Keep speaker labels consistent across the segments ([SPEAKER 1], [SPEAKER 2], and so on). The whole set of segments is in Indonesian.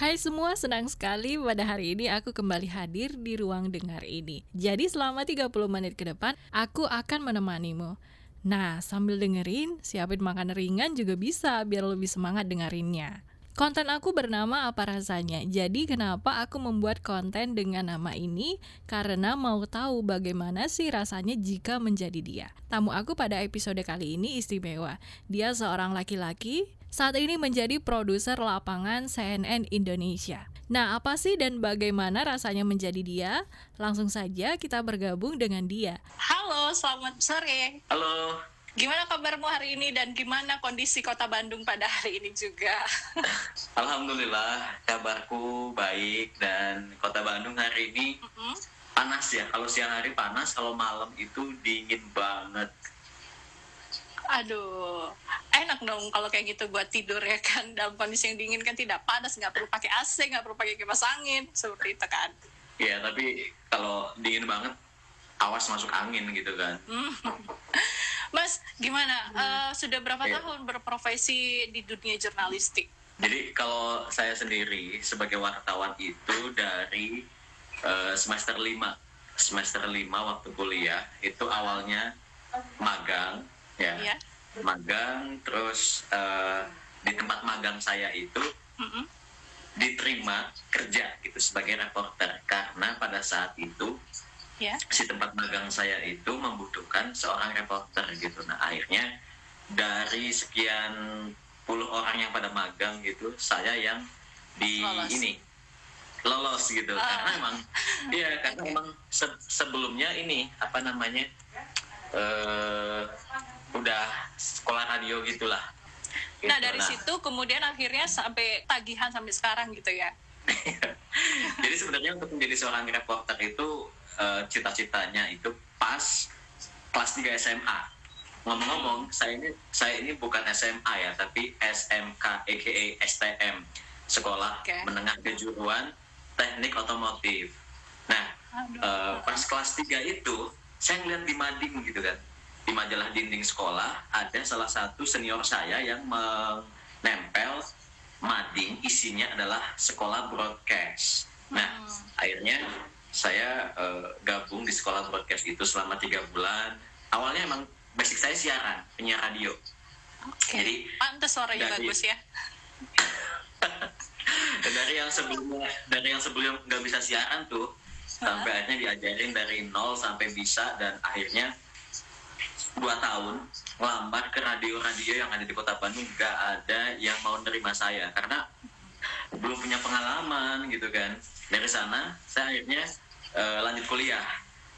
[SPEAKER 1] Hai semua, senang sekali pada hari ini aku kembali hadir di ruang dengar ini. Jadi selama 30 menit ke depan, aku akan menemanimu. Nah, sambil dengerin, siapin makan ringan juga bisa biar lebih semangat dengerinnya. Konten aku bernama Apa Rasanya. Jadi kenapa aku membuat konten dengan nama ini? Karena mau tahu bagaimana sih rasanya jika menjadi dia. Tamu aku pada episode kali ini istimewa. Dia seorang laki-laki saat ini menjadi produser lapangan CNN Indonesia. Nah, apa sih dan bagaimana rasanya menjadi dia? Langsung saja kita bergabung dengan dia.
[SPEAKER 2] Halo, selamat sore.
[SPEAKER 3] Halo,
[SPEAKER 2] Gimana kabarmu hari ini dan gimana kondisi kota Bandung pada hari ini juga?
[SPEAKER 3] Alhamdulillah kabarku baik dan kota Bandung hari ini panas ya. Kalau siang hari panas, kalau malam itu dingin banget.
[SPEAKER 2] Aduh, enak dong kalau kayak gitu buat tidur ya kan dalam kondisi yang dingin kan tidak panas, nggak perlu pakai AC, nggak perlu pakai kipas angin seperti itu kan.
[SPEAKER 3] Ya, tapi kalau dingin banget, awas masuk angin gitu kan.
[SPEAKER 2] Hmm. Mas, gimana? Eh, sudah berapa
[SPEAKER 3] Iya.
[SPEAKER 2] tahun berprofesi di dunia jurnalistik?
[SPEAKER 3] Jadi kalau saya sendiri sebagai wartawan itu dari eh, semester 5 semester 5 waktu kuliah itu awalnya magang ya.
[SPEAKER 2] Iya.
[SPEAKER 3] Magang terus eh, di tempat magang saya itu
[SPEAKER 2] Mm-mm.
[SPEAKER 3] diterima kerja gitu sebagai reporter karena pada saat itu
[SPEAKER 2] Ya.
[SPEAKER 3] si tempat magang saya itu membutuhkan seorang reporter gitu nah akhirnya dari sekian puluh orang yang pada magang gitu saya yang di
[SPEAKER 2] Lolos.
[SPEAKER 3] ini lolos gitu
[SPEAKER 2] Ah.
[SPEAKER 3] karena emang iya karena
[SPEAKER 2] Oke.
[SPEAKER 3] emang se- sebelumnya ini apa namanya eh udah sekolah radio gitulah
[SPEAKER 2] Nah,
[SPEAKER 3] Gitu.
[SPEAKER 2] dari situ kemudian akhirnya sampai tagihan sampai sekarang gitu ya.
[SPEAKER 3] Jadi sebenarnya untuk menjadi seorang reporter itu eh, cita-citanya itu pas kelas 3 SMA. Ngomong-ngomong, saya ini saya ini bukan SMA ya, tapi SMK aka STM, Sekolah
[SPEAKER 2] Oke.
[SPEAKER 3] Menengah Kejuruan Teknik Otomotif. Nah,
[SPEAKER 2] Aduh.
[SPEAKER 3] eh, pas kelas 3 itu saya ngeliat di mading gitu kan. Di majalah dinding sekolah ada salah satu senior saya yang menempel mading isinya adalah sekolah broadcast. Nah,
[SPEAKER 2] Hmm.
[SPEAKER 3] akhirnya saya eh, gabung di sekolah broadcast itu selama tiga bulan. Awalnya emang basic saya siaran, penyiar radio.
[SPEAKER 2] Oke.
[SPEAKER 3] Jadi
[SPEAKER 2] Pantes suaranya
[SPEAKER 3] dari-
[SPEAKER 2] bagus ya.
[SPEAKER 3] Dari yang sebelumnya dari yang sebelum nggak bisa siaran tuh sampai akhirnya diajarin dari nol sampai bisa dan akhirnya dua tahun ngelamar ke radio-radio yang ada di kota Bandung. Nggak ada yang mau nerima saya karena belum punya pengalaman gitu kan. Dari sana saya akhirnya eh, lanjut kuliah.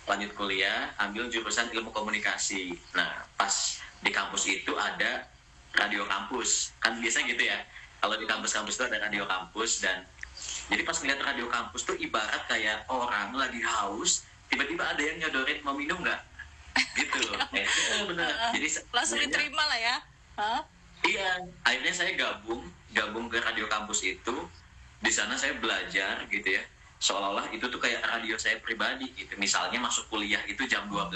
[SPEAKER 3] Lanjut kuliah ambil jurusan ilmu komunikasi. Nah pas di kampus itu ada radio kampus. Kan biasanya gitu ya kalau di kampus-kampus itu ada radio kampus dan jadi pas ngeliat radio kampus tuh ibarat kayak orang lagi haus tiba-tiba ada yang nyodorin mau minum nggak gitu loh Eh, bener jadi se-
[SPEAKER 2] Langsung
[SPEAKER 3] akhirnya-
[SPEAKER 2] diterima lah ya. Hah?
[SPEAKER 3] Iya, akhirnya saya gabung, gabung ke radio kampus itu. Di sana saya belajar gitu ya. Seolah-olah itu tuh kayak radio saya pribadi gitu. Misalnya masuk kuliah itu jam 12.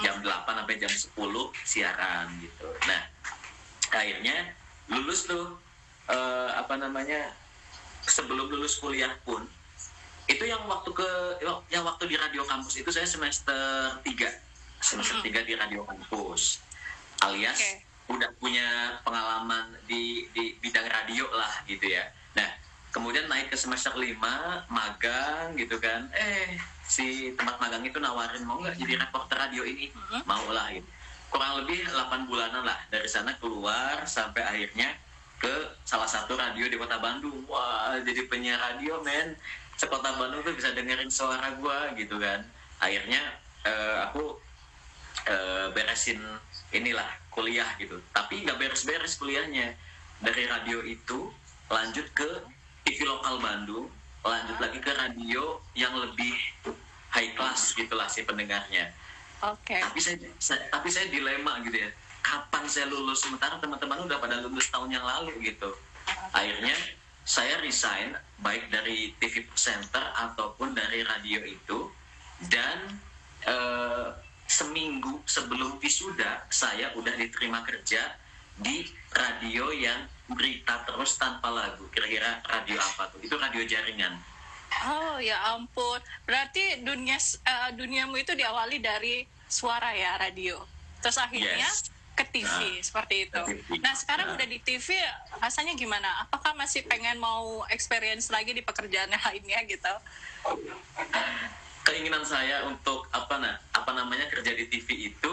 [SPEAKER 3] Jam 8 sampai jam 10 siaran gitu. Nah, akhirnya lulus tuh eh, apa namanya? Sebelum lulus kuliah pun itu yang waktu ke yang waktu di radio kampus itu saya semester 3 semester 3 di radio kampus alias
[SPEAKER 2] Oke.
[SPEAKER 3] udah punya pengalaman di di bidang radio lah gitu ya. Nah, kemudian naik ke semester 5 magang gitu kan. Eh, si tempat magang itu nawarin mau nggak jadi reporter radio ini? Mau lah gitu. Kurang lebih 8 bulanan lah dari sana keluar sampai akhirnya ke salah satu radio di kota Bandung. Wah, jadi penyiar radio, men. Sekota Bandung tuh bisa dengerin suara gua gitu kan. Akhirnya eh, aku eh, beresin inilah kuliah gitu. Tapi nggak beres-beres kuliahnya. Dari radio itu lanjut ke TV lokal Bandung lanjut lagi ke radio yang lebih high class gitulah si pendengarnya.
[SPEAKER 2] Oke.
[SPEAKER 3] tapi saya, saya- tapi saya dilema gitu ya. Kapan saya lulus? Sementara teman-teman udah pada lulus tahun yang lalu gitu. Akhirnya saya resign baik dari TV presenter ataupun dari radio itu. Dan eh, seminggu sebelum wisuda saya udah diterima kerja di radio yang berita terus tanpa lagu. Kira-kira radio apa tuh? Itu radio jaringan.
[SPEAKER 2] Oh ya ampun. Berarti dunia uh, duniamu itu diawali dari suara ya radio. Terus akhirnya
[SPEAKER 3] Yes.
[SPEAKER 2] ke TV
[SPEAKER 3] Nah,
[SPEAKER 2] seperti itu.
[SPEAKER 3] TV.
[SPEAKER 2] Nah sekarang
[SPEAKER 3] Nah.
[SPEAKER 2] udah di TV rasanya gimana? Apakah masih pengen mau experience lagi di pekerjaan yang lainnya gitu?
[SPEAKER 3] Keinginan saya untuk apa nah, apa namanya kerja di TV itu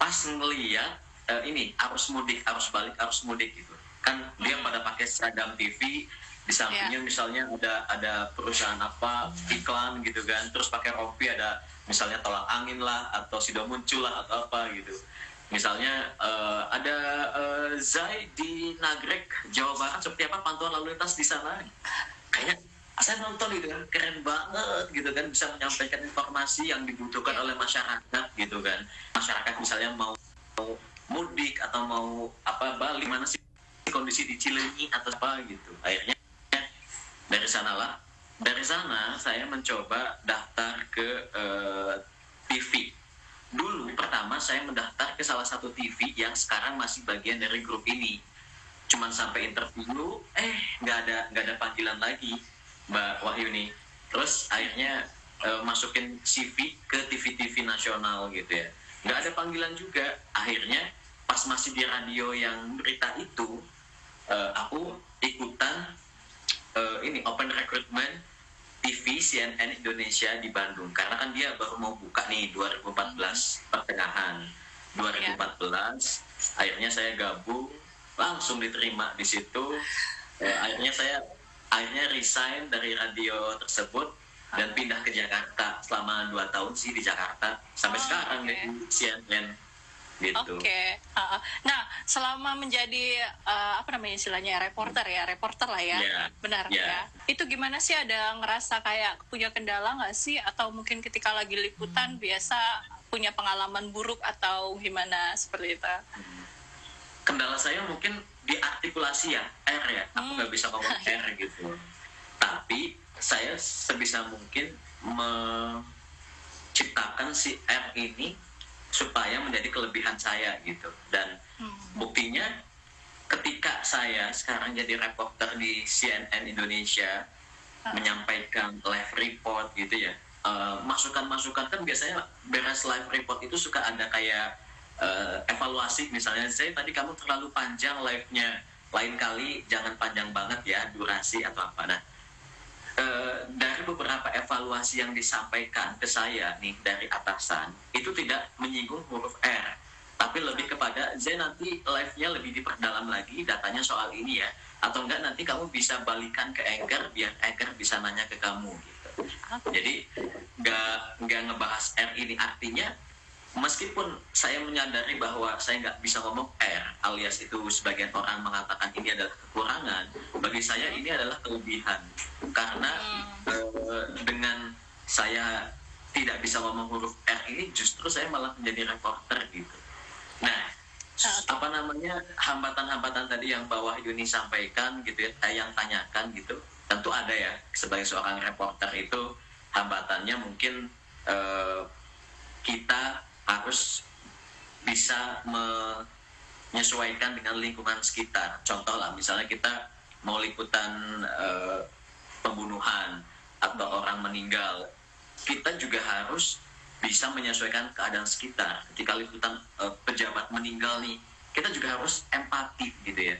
[SPEAKER 3] pas ngeliat eh, ini arus mudik, arus balik, arus mudik gitu. Kan dia
[SPEAKER 2] Hmm.
[SPEAKER 3] pada pakai seragam TV di sampingnya misalnya ada ada perusahaan apa iklan gitu kan. Terus pakai rompi ada misalnya tolak angin lah atau sido muncul lah atau apa gitu. Misalnya eh, ada eh, Zai di Nagrek Jawa Barat seperti apa pantauan lalu lintas di sana? Kayak saya nonton gitu kan keren banget gitu kan bisa menyampaikan informasi yang dibutuhkan oleh masyarakat gitu kan. Masyarakat misalnya mau, mau mudik atau mau apa balik mana sih kondisi di Cilenyi atau apa gitu. Akhirnya dari sanalah dari sana saya mencoba daftar ke eh, TV dulu pertama saya mendaftar ke salah satu TV yang sekarang masih bagian dari grup ini. Cuman sampai interview eh nggak ada nggak ada panggilan lagi Mbak Wahyuni. Terus akhirnya eh, masukin CV ke TV-TV nasional gitu ya. Nggak ada panggilan juga. Akhirnya pas masih di radio yang berita itu eh, aku ikutan eh, ini open recruitment TV CNN Indonesia di Bandung. Karena kan dia baru mau buka nih 2014 pertengahan. 2014 akhirnya saya gabung langsung diterima di situ. Eh, akhirnya saya akhirnya resign dari radio tersebut dan pindah ke Jakarta selama dua tahun sih di Jakarta sampai
[SPEAKER 2] Oh,
[SPEAKER 3] sekarang deh di CNN gitu
[SPEAKER 2] Oke. Uh, Nah, selama menjadi uh, apa namanya istilahnya reporter ya, reporter lah ya,
[SPEAKER 3] Iya.
[SPEAKER 2] benar
[SPEAKER 3] Iya.
[SPEAKER 2] ya. Itu gimana sih ada ngerasa kayak punya kendala nggak sih, atau mungkin ketika lagi liputan biasa punya pengalaman buruk atau gimana seperti itu?
[SPEAKER 3] Kendala saya mungkin di artikulasi ya R ya aku
[SPEAKER 2] Hmm.
[SPEAKER 3] nggak bisa ngomong R gitu tapi saya sebisa mungkin menciptakan si R ini supaya menjadi kelebihan saya gitu dan
[SPEAKER 2] Hmm.
[SPEAKER 3] buktinya ketika saya sekarang jadi reporter di CNN Indonesia
[SPEAKER 2] Ah.
[SPEAKER 3] menyampaikan live report gitu ya eh, masukan-masukan kan biasanya beres live report itu suka ada kayak eh, evaluasi misalnya saya tadi kamu terlalu panjang live-nya. Lain kali jangan panjang banget ya durasi atau apa. Nah eh, dari beberapa evaluasi yang disampaikan ke saya nih dari atasan itu tidak menyinggung huruf R tapi lebih kepada Zai nanti live-nya lebih diperdalam lagi datanya soal ini ya atau enggak nanti kamu bisa balikan ke anchor biar anchor bisa nanya ke kamu gitu. Jadi nggak nggak ngebahas R ini. Artinya meskipun saya menyadari bahwa saya nggak bisa ngomong R alias itu sebagian orang mengatakan ini adalah kekurangan bagi saya ini adalah kelebihan. Karena eh, dengan saya tidak bisa ngomong huruf R ini justru saya malah menjadi reporter gitu. Nah
[SPEAKER 2] Ah,
[SPEAKER 3] apa namanya hambatan-hambatan tadi yang bawah Yuni sampaikan gitu ya eh, yang tanyakan gitu tentu ada ya sebagai seorang reporter itu hambatannya mungkin eh, kita harus bisa menyesuaikan dengan lingkungan sekitar. Contoh lah misalnya kita mau liputan eh, pembunuhan atau orang meninggal kita juga harus bisa menyesuaikan keadaan sekitar. Ketika liputan eh, pejabat meninggal nih kita juga harus empati gitu ya.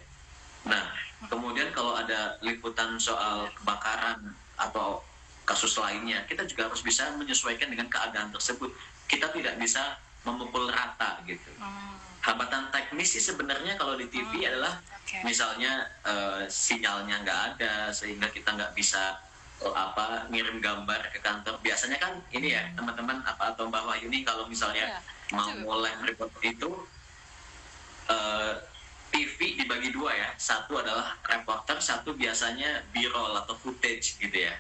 [SPEAKER 3] Nah kemudian kalau ada liputan soal kebakaran atau kasus lainnya kita juga harus bisa menyesuaikan dengan keadaan tersebut kita tidak bisa memukul rata gitu.
[SPEAKER 2] Hmm,
[SPEAKER 3] hambatan teknis sih sebenarnya kalau di TV adalah
[SPEAKER 2] Oke.
[SPEAKER 3] misalnya eh, sinyalnya nggak ada sehingga kita nggak bisa eh, apa ngirim gambar ke kantor. Biasanya kan ini ya teman-teman apa atau Mbak Wahyuni kalau misalnya
[SPEAKER 2] Ya,
[SPEAKER 3] mau mulai report itu eh, TV dibagi dua ya. Satu adalah reporter satu biasanya b-roll atau footage gitu ya.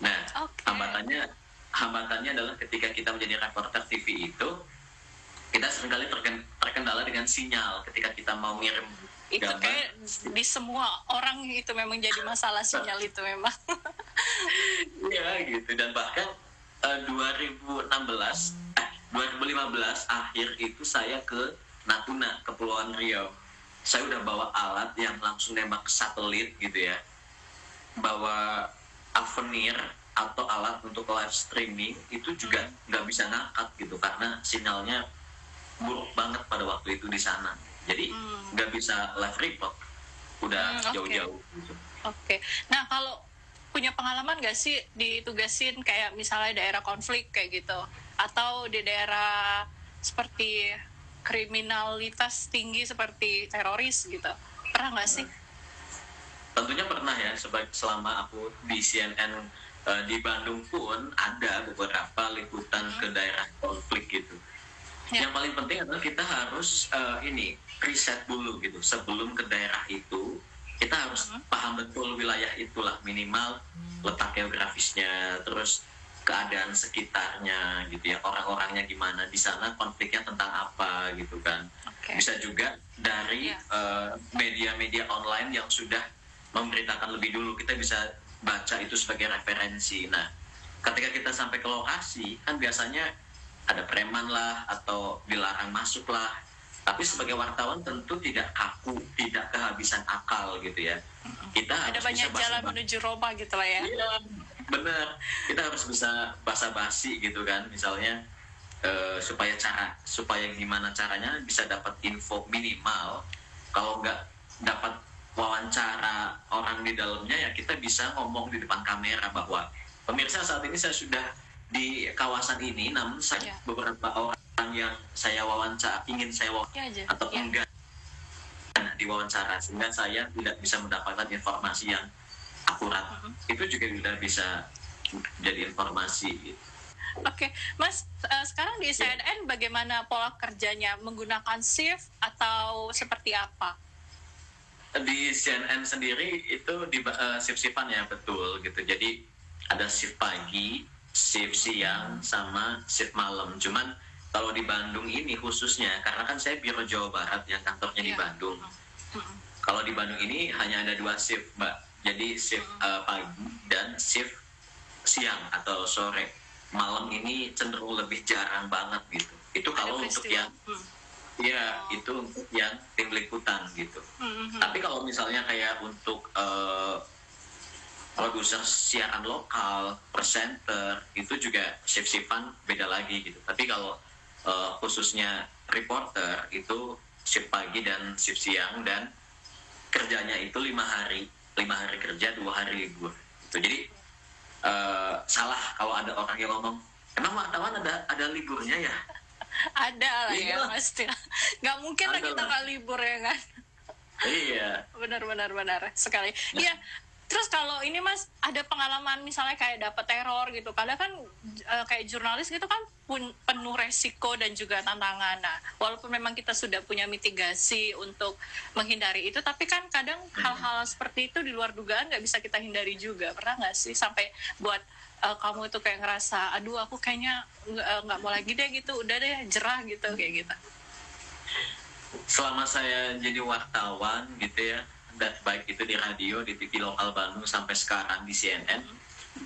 [SPEAKER 3] Nah
[SPEAKER 2] Oke.
[SPEAKER 3] hambatannya hambatannya adalah ketika kita menjadi reporter TV itu kita sering kali terken- terkendala dengan sinyal ketika kita mau ngirim
[SPEAKER 2] itu
[SPEAKER 3] gambar.
[SPEAKER 2] kayak di semua orang itu memang jadi masalah sinyal itu memang.
[SPEAKER 3] Iya gitu dan bahkan eh, 2016 eh 2015 akhir itu saya ke Natuna Kepulauan Riau saya udah bawa alat yang langsung nembak satelit gitu ya bawa Avenir atau alat untuk live streaming itu juga nggak bisa ngangkat gitu karena sinyalnya buruk banget pada waktu itu di sana jadi
[SPEAKER 2] Hmm.
[SPEAKER 3] nggak bisa live report udah
[SPEAKER 2] Hmm, oke.
[SPEAKER 3] jauh-jauh gitu.
[SPEAKER 2] Oke. Nah, kalau punya pengalaman nggak sih ditugasin kayak misalnya daerah konflik kayak gitu atau di daerah seperti kriminalitas tinggi seperti teroris gitu. Pernah nggak sih?
[SPEAKER 3] tentunya pernah ya sebagai selama aku di CNN eh, di Bandung pun ada beberapa liputan ke daerah konflik gitu.
[SPEAKER 2] Ya.
[SPEAKER 3] yang paling penting adalah kita harus eh, ini riset dulu gitu. Sebelum ke daerah itu kita harus paham betul wilayah itulah. Minimal letak geografisnya terus keadaan sekitarnya gitu ya. Orang-orangnya gimana di sana konfliknya tentang apa gitu kan.
[SPEAKER 2] Oke.
[SPEAKER 3] bisa juga dari
[SPEAKER 2] Iya.
[SPEAKER 3] eh, media-media online yang sudah memberitakan lebih dulu. Kita bisa baca itu sebagai referensi nah ketika kita sampai ke lokasi kan biasanya ada preman lah atau dilarang masuk lah tapi sebagai wartawan tentu tidak kaku tidak kehabisan akal gitu ya kita
[SPEAKER 2] Ada
[SPEAKER 3] harus
[SPEAKER 2] banyak
[SPEAKER 3] bisa
[SPEAKER 2] jalan menuju Roma gitu lah ya.
[SPEAKER 3] Iya, bener. Kita harus bisa basa-basi gitu kan, misalnya eh, supaya cara, supaya gimana caranya bisa dapat info minimal. Kalau nggak dapat wawancara orang di dalamnya ya kita bisa ngomong di depan kamera bahwa pemirsa saat ini saya sudah di kawasan ini, namun saya
[SPEAKER 2] Iya.
[SPEAKER 3] beberapa orang yang saya wawancara ingin saya wawancara
[SPEAKER 2] Ya aja.
[SPEAKER 3] atau
[SPEAKER 2] Ya.
[SPEAKER 3] enggak diwawancara sehingga saya tidak bisa mendapatkan informasi yang akurat
[SPEAKER 2] Mhm.
[SPEAKER 3] itu juga sudah bisa jadi informasi gitu.
[SPEAKER 2] Oke, Mas, eh, sekarang di CNN bagaimana pola kerjanya? Menggunakan shift atau seperti apa?
[SPEAKER 3] Di CNN sendiri itu di uh, shift-shiftan ya betul gitu. Jadi ada shift pagi shift siang sama shift malam. Cuman kalau di Bandung ini khususnya karena kan saya biro Jawa Barat yang kantornya di
[SPEAKER 2] Iya.
[SPEAKER 3] Bandung. Kalau di Bandung ini hanya ada dua shift mbak. Jadi shift uh, pagi dan shift siang atau sore. Malam ini cenderung lebih jarang banget gitu. Itu kalau untuk yang
[SPEAKER 2] Hmm.
[SPEAKER 3] Ya itu untuk yang tim liputan gitu
[SPEAKER 2] Hmm, hmm,
[SPEAKER 3] tapi kalau misalnya kayak untuk eh, produser siaran lokal, presenter itu juga shift-shiftan beda lagi gitu. Tapi kalau eh, khususnya reporter itu shift pagi dan shift siang dan kerjanya itu lima hari, lima hari kerja, dua hari libur. Gitu. Jadi eh, salah kalau ada orang yang ngomong, emang wartawan ada ada liburnya ya?
[SPEAKER 2] Ada lah ya,
[SPEAKER 3] Iya.
[SPEAKER 2] pasti. Nggak mungkin lah kita nggak libur ya kan?
[SPEAKER 3] iya.
[SPEAKER 2] Benar-benar benar sekali. Iya. Terus kalau ini Mas ada pengalaman misalnya kayak dapat teror gitu. Kadang kan eh, kayak jurnalis gitu kan pun penuh resiko dan juga tantangan. Nah, walaupun memang kita sudah punya mitigasi untuk menghindari itu, tapi kan kadang hal-hal seperti itu di luar dugaan nggak bisa kita hindari juga. Pernah nggak sih sampai buat eh, kamu itu kayak ngerasa, aduh aku kayaknya nggak nggak mau lagi deh gitu, udah deh jerah gitu kayak gitu.
[SPEAKER 3] selama saya jadi wartawan gitu ya dan baik itu di radio di TV lokal Bandung sampai sekarang di CNN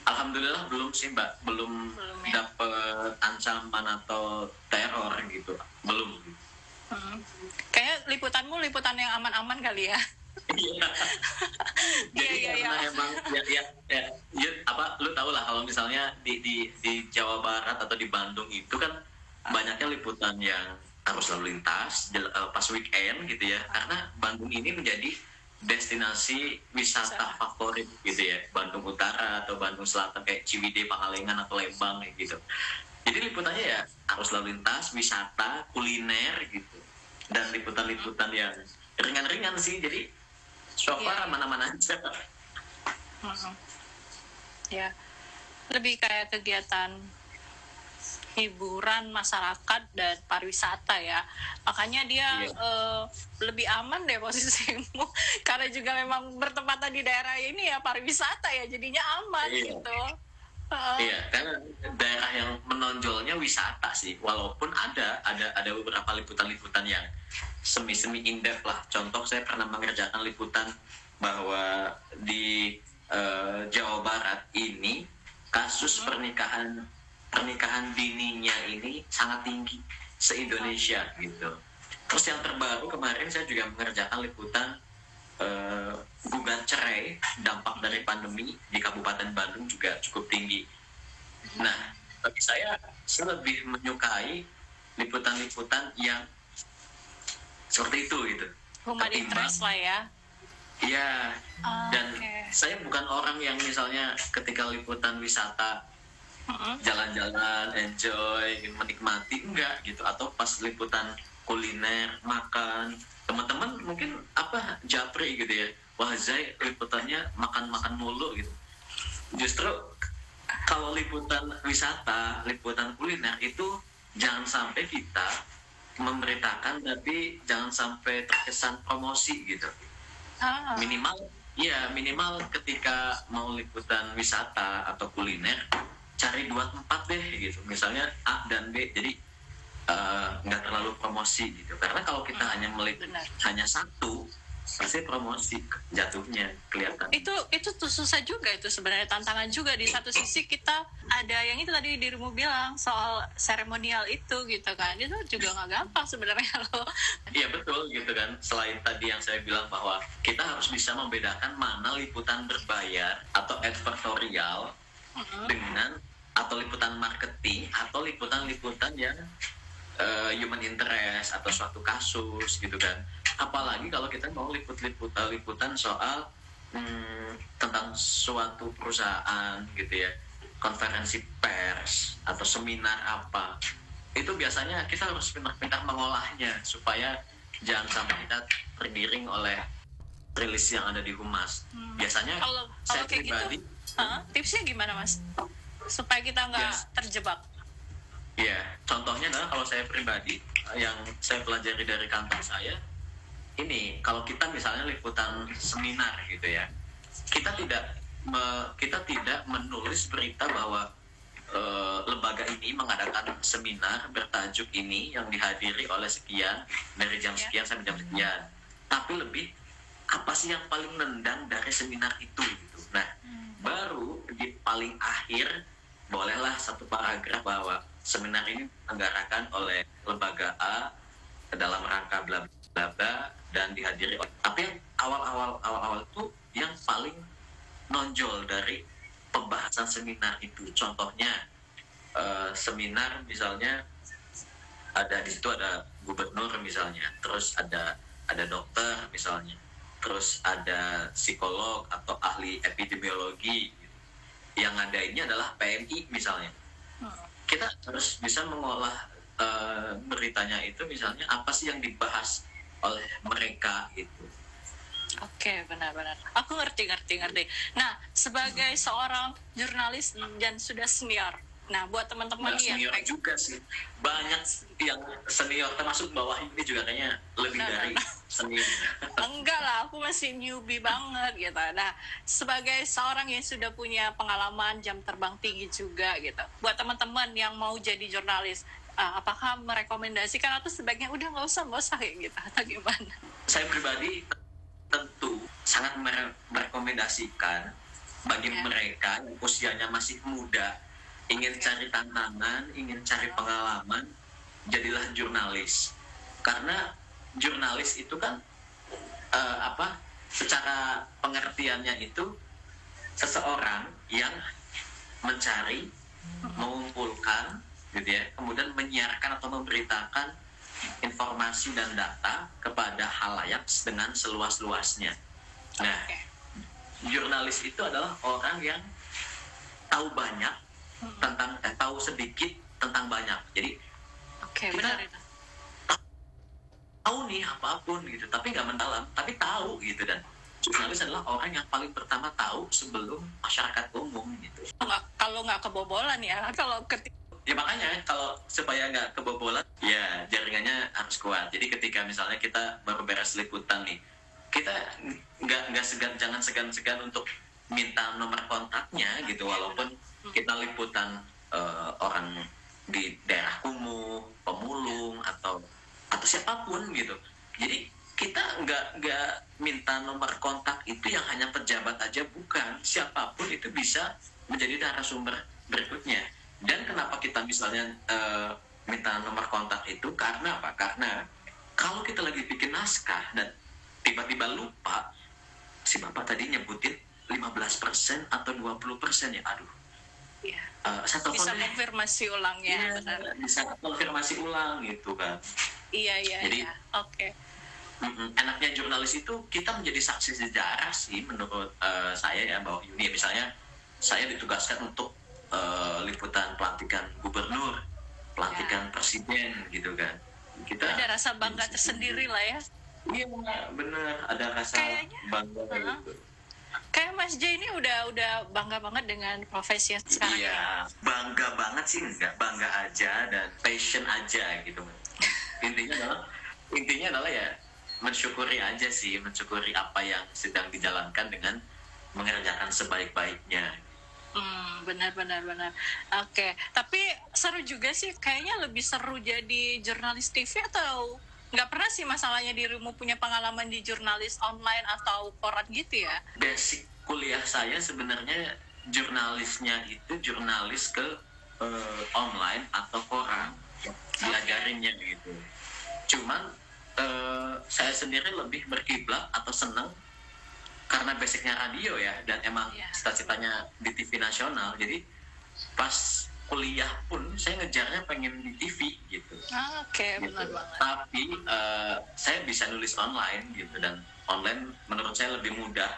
[SPEAKER 3] alhamdulillah belum sih mbak belum,
[SPEAKER 2] Belum ya.
[SPEAKER 3] dapet ancaman atau teror gitu belum
[SPEAKER 2] Hmm. Kayak liputanmu liputan yang aman-aman kali ya.
[SPEAKER 3] Iya. jadi
[SPEAKER 2] Iya, iya,
[SPEAKER 3] karena
[SPEAKER 2] iya.
[SPEAKER 3] emang ya, ya, ya, ya, apa lu tau lah kalau misalnya di, di di Jawa Barat atau di Bandung itu kan banyaknya liputan yang harus lalu lintas eh, pas weekend gitu ya. Karena Bandung ini menjadi destinasi wisata favorit gitu ya. Bandung Utara atau Bandung Selatan kayak Ciwidey, Pangalengan atau Lembang kayak gitu. Jadi liputannya ya harus lalu lintas wisata kuliner gitu. Dan liputan-liputan yang ringan-ringan sih. Jadi so far
[SPEAKER 2] Iya.
[SPEAKER 3] aman-aman aja
[SPEAKER 2] Mm-mm. Ya, lebih kayak kegiatan hiburan masyarakat dan pariwisata ya. Makanya dia
[SPEAKER 3] Iya.
[SPEAKER 2] eh, lebih aman deh posisimu karena juga memang bertempatan di daerah ini ya pariwisata ya jadinya aman
[SPEAKER 3] Iya.
[SPEAKER 2] gitu. Heeh.
[SPEAKER 3] Iya, karena daerah yang menonjolnya wisata sih. Walaupun ada ada ada beberapa liputan-liputan yang semi-semi in-depth lah. Contoh saya pernah mengerjakan liputan bahwa di eh, Jawa Barat ini kasus pernikahan pernikahan dininya ini sangat tinggi se-Indonesia gitu. terus yang terbaru kemarin saya juga mengerjakan liputan uh, gugat cerai dampak dari pandemi di Kabupaten Bandung juga cukup tinggi. Nah, bagi saya saya lebih menyukai liputan-liputan yang seperti itu gitu.
[SPEAKER 2] Human interest lah ya.
[SPEAKER 3] Iya.
[SPEAKER 2] Oh,
[SPEAKER 3] dan
[SPEAKER 2] okay.
[SPEAKER 3] saya bukan orang yang misalnya ketika liputan wisata jalan-jalan, enjoy, menikmati enggak gitu atau pas liputan kuliner, makan, teman-teman mungkin apa japri gitu ya. Wah, Zai liputannya makan-makan mulu gitu. Justru kalau liputan wisata, liputan kuliner itu jangan sampai kita memberitakan tapi jangan sampai terkesan promosi gitu
[SPEAKER 2] Ah.
[SPEAKER 3] minimal ya minimal ketika mau liputan wisata atau kuliner cari dua tempat deh gitu misalnya A dan B jadi eh, nggak terlalu promosi gitu karena kalau kita
[SPEAKER 2] Hmm,
[SPEAKER 3] hanya meliput
[SPEAKER 2] benar.
[SPEAKER 3] hanya satu pasti promosi jatuhnya kelihatan
[SPEAKER 2] itu itu tuh susah juga itu sebenarnya tantangan juga di satu sisi kita ada yang itu tadi dirimu bilang soal seremonial itu gitu kan itu juga nggak gampang sebenarnya loh
[SPEAKER 3] Iya betul gitu kan. Selain tadi yang saya bilang bahwa kita harus bisa membedakan mana liputan berbayar atau advertorial
[SPEAKER 2] Mm-mm.
[SPEAKER 3] dengan atau liputan marketing atau liputan-liputan yang eh, human interest atau suatu kasus gitu kan. Apalagi kalau kita mau liput-liput liputan soal hmm, tentang suatu perusahaan gitu ya, konferensi pers atau seminar apa itu biasanya kita harus pintar-pintar mengolahnya supaya jangan sampai kita tergiring oleh rilis yang ada di humas.
[SPEAKER 2] Hmm.
[SPEAKER 3] Biasanya
[SPEAKER 2] kalau
[SPEAKER 3] saya
[SPEAKER 2] kalau kayak
[SPEAKER 3] pribadi,
[SPEAKER 2] gitu Hah? tipsnya gimana mas supaya kita nggak
[SPEAKER 3] Yes.
[SPEAKER 2] terjebak
[SPEAKER 3] ya contohnya adalah kalau saya pribadi yang saya pelajari dari kantor saya, ini kalau kita misalnya liputan seminar gitu ya, kita tidak me- kita tidak menulis berita bahwa eh, lembaga ini mengadakan seminar bertajuk ini yang dihadiri oleh sekian dari jam
[SPEAKER 2] Ya.
[SPEAKER 3] sekian sampai jam sekian, tapi lebih apa sih yang paling nendang dari seminar itu gitu. Nah, baru di paling akhir bolehlah satu paragraf bahwa seminar ini diselenggarakan oleh lembaga A dalam rangka bla bla bla dan dihadiri oleh tapi yang awal-awal awal-awal itu yang paling nonjol dari pembahasan seminar itu. Contohnya eh, seminar misalnya ada di situ ada gubernur misalnya terus ada ada dokter misalnya terus ada psikolog atau ahli epidemiologi. Yang ada ini adalah PMI misalnya. Kita harus bisa mengolah eh, beritanya itu misalnya apa sih yang dibahas oleh mereka itu
[SPEAKER 2] Oke, benar-benar. Aku ngerti, ngerti, ngerti. Nah, sebagai seorang jurnalis dan sudah senior, nah buat teman-teman yang
[SPEAKER 3] senior juga sih banyak yang senior termasuk bawah ini juga kayaknya lebih
[SPEAKER 2] Nah,
[SPEAKER 3] dari
[SPEAKER 2] nah,
[SPEAKER 3] senior
[SPEAKER 2] enggak lah, aku masih newbie banget gitu. Nah, sebagai seorang yang sudah punya pengalaman jam terbang tinggi juga gitu, buat teman-teman yang mau jadi jurnalis, ah, apakah merekomendasikan atau sebaiknya udah nggak usah nggak usah kayak gitu atau gimana?
[SPEAKER 3] saya pribadi tentu sangat mere- merekomendasikan bagi
[SPEAKER 2] Ya.
[SPEAKER 3] mereka yang usianya masih muda ingin cari tantangan ingin cari pengalaman jadilah jurnalis karena jurnalis itu kan eh, apa secara pengertiannya itu seseorang yang mencari mengumpulkan gitu ya kemudian menyiarkan atau memberitakan informasi dan data kepada halayak dengan seluas-luasnya. Nah, jurnalis itu adalah orang yang tahu banyak tentang eh, tahu sedikit tentang banyak. Jadi
[SPEAKER 2] Oke,
[SPEAKER 3] Kita-
[SPEAKER 2] benar itu.
[SPEAKER 3] tahu nih apa pun gitu, tapi nggak mendalam, tapi tahu gitu dan jurnalis adalah orang yang paling pertama tahu sebelum masyarakat umum gitu.
[SPEAKER 2] Kalau nggak kebobolan ya, kalau ketika
[SPEAKER 3] Ya makanya kalau supaya nggak kebobolan, ya jaringannya harus kuat. Jadi ketika misalnya kita baru beres liputan nih, kita nggak nggak segan jangan segan-segan untuk minta nomor kontaknya gitu, walaupun kita liputan eh, orang di daerah kumuh, pemulung atau atau siapa pun gitu. Jadi kita nggak nggak minta nomor kontak itu yang hanya pejabat aja bukan siapa pun itu bisa menjadi narasumber berikutnya dan kenapa kita misalnya eh, minta nomor kontak itu karena apa karena kalau kita lagi bikin naskah dan tiba-tiba lupa si bapak tadi nyebutin 15% atau 20% ya aduh
[SPEAKER 2] Iya.
[SPEAKER 3] Eh, saya
[SPEAKER 2] Bisa konfirmasi ulang ya,
[SPEAKER 3] Iya,
[SPEAKER 2] benar.
[SPEAKER 3] bisa konfirmasi ulang gitu kan
[SPEAKER 2] Iya, iya,
[SPEAKER 3] Jadi-
[SPEAKER 2] iya. Oke.
[SPEAKER 3] Mm-mm. enaknya jurnalis itu kita menjadi saksi sejarah sih menurut eh, saya ya bahwa Yuni misalnya saya ditugaskan untuk eh, liputan pelantikan gubernur pelantikan presiden gitu kan kita
[SPEAKER 2] Ada rasa bangga tersendiri lah ya.
[SPEAKER 3] iya bener ada rasa
[SPEAKER 2] Kayaknya,
[SPEAKER 3] bangga gitu
[SPEAKER 2] Kayak Mas J ini udah udah bangga banget dengan profesi yang sekarang. ya.
[SPEAKER 3] Iya, bangga banget sih enggak, bangga aja dan passion aja gitu. Intinya adalah intinya adalah ya mensyukuri aja sih, mensyukuri apa yang sedang dijalankan dengan mengerjakan sebaik-baiknya.
[SPEAKER 2] Hmm, benar benar benar. Oke, tapi seru juga sih. Kayaknya lebih seru jadi jurnalis TV atau nggak pernah sih masalahnya dirimu punya pengalaman di jurnalis online atau koran gitu ya?
[SPEAKER 3] Basic kuliah saya sebenarnya jurnalisnya itu jurnalis ke eh, online atau koran diajarinnya gitu. Cuman eh, saya sendiri lebih berkiblat atau seneng karena basicnya radio ya dan emang
[SPEAKER 2] Iya.
[SPEAKER 3] cita-citanya di TV nasional jadi pas kuliah pun saya ngejarnya pengen di TV gitu
[SPEAKER 2] Ah, Oke,
[SPEAKER 3] gitu.
[SPEAKER 2] benar banget.
[SPEAKER 3] Tapi eh, saya bisa nulis online gitu dan online menurut saya lebih mudah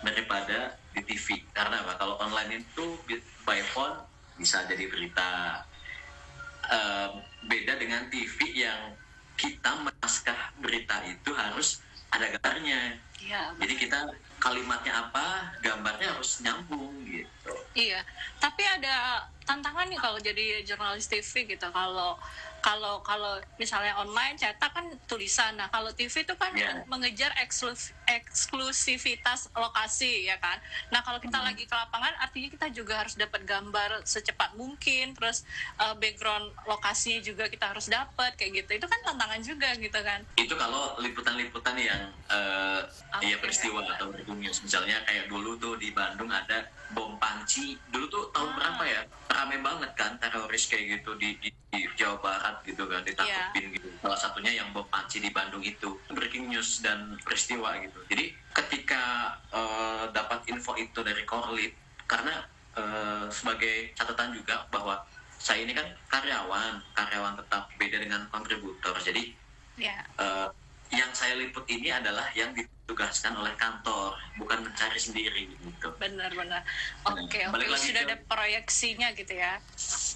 [SPEAKER 3] daripada di TV. Karena apa? Kalau online itu by phone bisa jadi berita. Eh, beda dengan TV yang kita menaskah berita itu harus ada gambarnya.
[SPEAKER 2] Iya,
[SPEAKER 3] Jadi kita kalimatnya apa, gambarnya harus nyambung gitu.
[SPEAKER 2] Iya, tapi ada tantangan nih kalau jadi jurnalis TV gitu. Kalau kalau kalau misalnya online cetak kan tulisan. Nah, kalau TV itu kan
[SPEAKER 3] Iya.
[SPEAKER 2] mengejar eksklusif, eksklusivitas lokasi ya kan. Nah, kalau kita
[SPEAKER 3] Hmm.
[SPEAKER 2] lagi ke lapangan artinya kita juga harus dapat gambar secepat mungkin, terus uh, background lokasi juga kita harus dapat kayak gitu. Itu kan tantangan juga gitu kan.
[SPEAKER 3] itu kalau liputan-liputan yang eh ya
[SPEAKER 2] Oke.
[SPEAKER 3] peristiwa atau news. Misalnya kayak dulu tuh di Bandung ada bom panci. Dulu tuh tahun
[SPEAKER 2] Ah.
[SPEAKER 3] berapa ya? Rame banget kan teroris kayak gitu di, di, di Jawa Barat gitu kan ditangkepin
[SPEAKER 2] Iya.
[SPEAKER 3] gitu. Salah satunya yang bom panci di Bandung itu. Breaking news dan peristiwa gitu. Jadi ketika eh, dapat info itu dari Korlip karena eh, sebagai catatan juga bahwa saya ini kan karyawan karyawan tetap beda dengan kontributor. Jadi
[SPEAKER 2] Ya.
[SPEAKER 3] eh, yang saya liput ini adalah yang ditugaskan oleh kantor, bukan mencari sendiri gitu.
[SPEAKER 2] Benar-benar. Oke, oke.
[SPEAKER 3] Balik lagi
[SPEAKER 2] Sudah
[SPEAKER 3] ke-
[SPEAKER 2] ada proyeksinya gitu ya.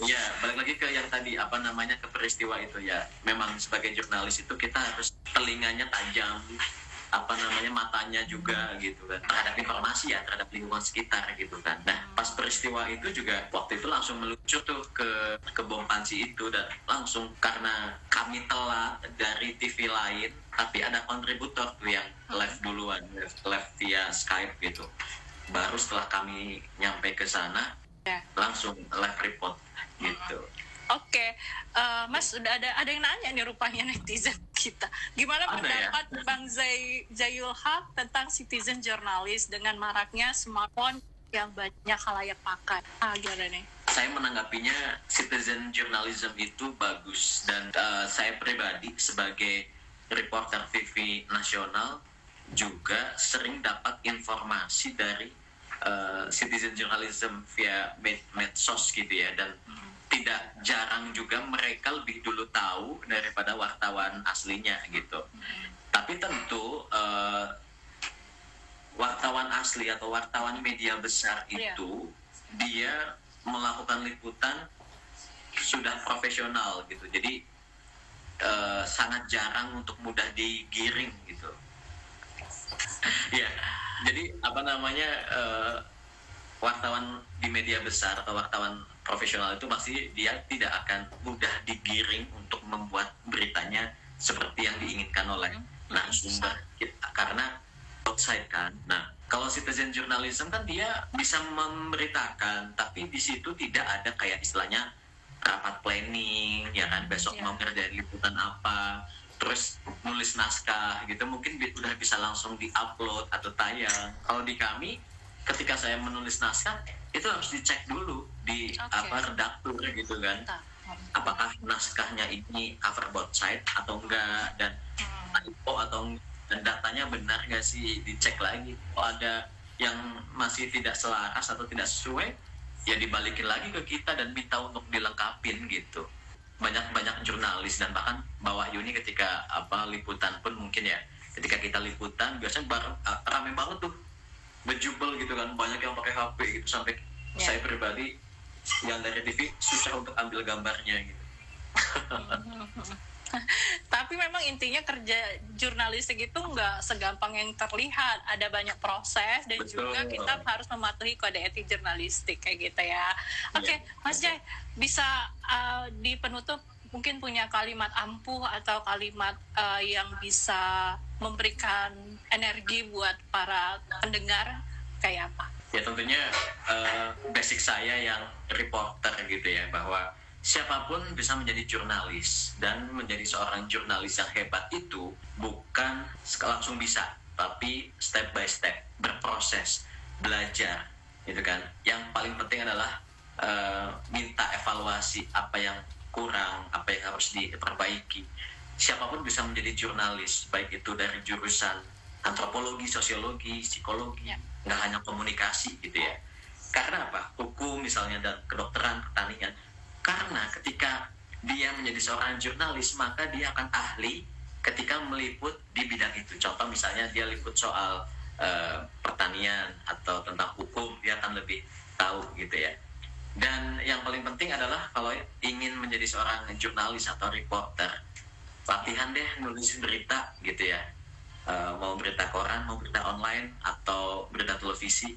[SPEAKER 3] Ya, balik lagi ke yang tadi apa namanya ke peristiwa itu ya. Memang sebagai jurnalis itu kita harus telinganya tajam, apa namanya matanya juga gitu kan terhadap informasi ya terhadap lingkungan sekitar gitu kan. Nah pas peristiwa itu juga waktu itu langsung meluncur tuh ke ke bom panci itu dan langsung karena kami telat dari TV lain tapi ada kontributor tuh yang live duluan live via Skype gitu. Baru setelah kami nyampe ke sana
[SPEAKER 2] Ya.
[SPEAKER 3] langsung live report gitu.
[SPEAKER 2] Oke, eh, Mas udah ada ada yang nanya nih rupanya netizen kita. Gimana
[SPEAKER 3] Ada ya?
[SPEAKER 2] pendapat Bang Zai, Zayul Haq tentang citizen journalist dengan maraknya smartphone yang banyak halayak pakai? Ah, gimana nih?
[SPEAKER 3] Saya menanggapinya citizen journalism itu bagus dan eh, saya pribadi sebagai reporter TV nasional juga sering dapat informasi dari eh, citizen journalism via med medsos gitu ya dan tidak jarang juga mereka lebih dulu tahu daripada wartawan aslinya gitu. Tapi tentu eh, wartawan asli atau wartawan media besar
[SPEAKER 2] Iya.
[SPEAKER 3] itu dia melakukan liputan sudah profesional gitu. Jadi eh, sangat jarang untuk mudah digiring gitu. ya, jadi apa namanya eh, wartawan di media besar atau wartawan profesional itu pasti dia tidak akan mudah digiring untuk membuat beritanya seperti yang diinginkan oleh narasumber kita karena outside kan. Nah, kalau citizen journalism kan dia bisa memberitakan, tapi di situ tidak ada kayak istilahnya rapat planning, ya kan besok
[SPEAKER 2] Iya.
[SPEAKER 3] mau ngerjain liputan apa, terus nulis naskah gitu mungkin udah bisa langsung diupload atau tayang. Kalau di kami ketika saya menulis naskah itu harus dicek dulu di
[SPEAKER 2] Oke.
[SPEAKER 3] apa redaktur gitu kan. Apakah naskahnya ini cover both side atau enggak? Dan typo atau dan datanya benar nggak sih? Dicek lagi. Kalau ada yang masih tidak selaras atau tidak sesuai ya dibalikin lagi ke kita dan minta untuk dilengkapin gitu. Banyak banyak jurnalis dan bahkan bawah Yuni ketika apa liputan pun mungkin ya ketika kita liputan biasanya bar, uh, rame banget tuh. Bejubel gitu kan banyak yang pakai HP gitu. Sampai
[SPEAKER 2] Ya.
[SPEAKER 3] saya pribadi yang dari TV susah untuk ambil gambarnya gitu
[SPEAKER 2] Tapi memang intinya kerja jurnalistik itu nggak segampang yang terlihat. Ada banyak proses dan
[SPEAKER 3] Betul.
[SPEAKER 2] juga kita harus mematuhi kode etik jurnalistik kayak gitu ya. Oke,
[SPEAKER 3] Iya,
[SPEAKER 2] Mas
[SPEAKER 3] betul.
[SPEAKER 2] Jai, bisa uh, di penutup mungkin punya kalimat ampuh atau kalimat uh, yang bisa memberikan energi buat para pendengar kayak apa?
[SPEAKER 3] Ya tentunya eh, basic saya yang reporter gitu ya bahwa siapa pun bisa menjadi jurnalis dan menjadi seorang jurnalis yang hebat itu bukan langsung bisa tapi step by step berproses belajar gitu kan yang paling penting adalah eh, minta evaluasi apa yang kurang apa yang harus diperbaiki siapa pun bisa menjadi jurnalis baik itu dari jurusan antropologi sosiologi psikologi
[SPEAKER 2] Ya.
[SPEAKER 3] Nggak hanya komunikasi gitu ya. Karena apa? Hukum misalnya dan kedokteran pertanian. Karena ketika dia menjadi seorang jurnalis maka dia akan ahli ketika meliput di bidang itu. Contoh misalnya dia liput soal eh, pertanian atau tentang hukum dia akan lebih tahu gitu ya. Dan yang paling penting adalah kalau ingin menjadi seorang jurnalis atau reporter latihan deh nulis berita gitu ya Eh, mau berita koran mau berita online atau berita televisi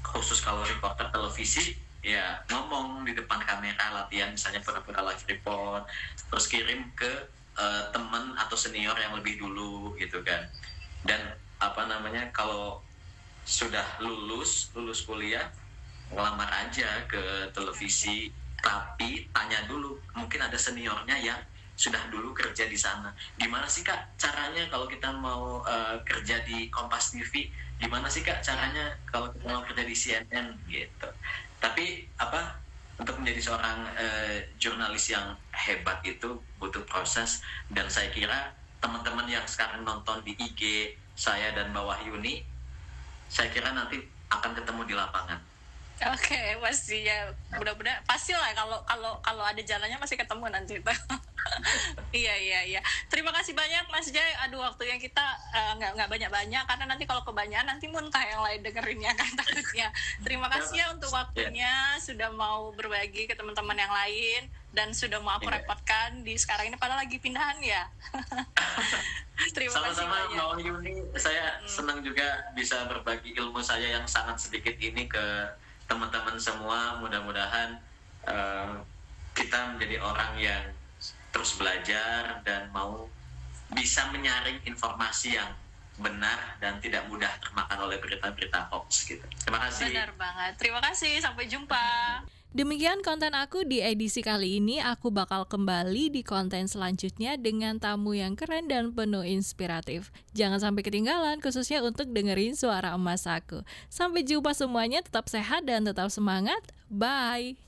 [SPEAKER 3] khusus kalau reporter televisi ya ngomong di depan kamera latihan misalnya pura-pura live report terus kirim ke eh, teman atau senior yang lebih dulu gitu kan. Dan apa namanya kalau sudah lulus lulus kuliah ngelamar aja ke televisi tapi tanya dulu mungkin ada seniornya yang sudah dulu kerja di sana. Gimana sih kak caranya kalau kita mau eh, kerja di Kompas TV gimana sih kak caranya kalau kita mau kerja di CNN gitu. Tapi apa untuk menjadi seorang eh, jurnalis yang hebat itu butuh proses. Dan saya kira teman-teman yang sekarang nonton di IG saya dan bawah Yuni saya kira nanti akan ketemu di lapangan
[SPEAKER 2] Oke, pasti ya. Mudah-mudahan pasti lah kalau kalau kalau ada jalannya masih ketemu nanti. iya iya iya. Terima kasih banyak Mas Jai. Aduh waktunya kita eh, nggak nggak banyak banyak karena nanti kalau kebanyakan nanti muntah yang lain dengerinnya kan takutnya. Terima kasih ya untuk waktunya sudah mau berbagi ke teman-teman yang lain dan sudah mau aku
[SPEAKER 3] Iya.
[SPEAKER 2] repotkan di sekarang ini padahal lagi pindahan ya. Terima kasih
[SPEAKER 3] sama-sama
[SPEAKER 2] banyak.
[SPEAKER 3] Mbak Yuni saya senang juga bisa berbagi ilmu saya yang sangat sedikit ini ke teman-teman semua mudah-mudahan eh, kita menjadi orang yang terus belajar dan mau bisa menyaring informasi yang benar dan tidak mudah termakan oleh berita-berita hoax gitu terima kasih
[SPEAKER 2] Benar banget. Terima kasih. Sampai jumpa.
[SPEAKER 1] Demikian konten aku di edisi kali ini. Aku bakal kembali di konten selanjutnya dengan tamu yang keren dan penuh inspiratif. Jangan sampai ketinggalan khususnya untuk dengerin suara emas aku. Sampai jumpa semuanya, tetap sehat dan tetap semangat. Bye.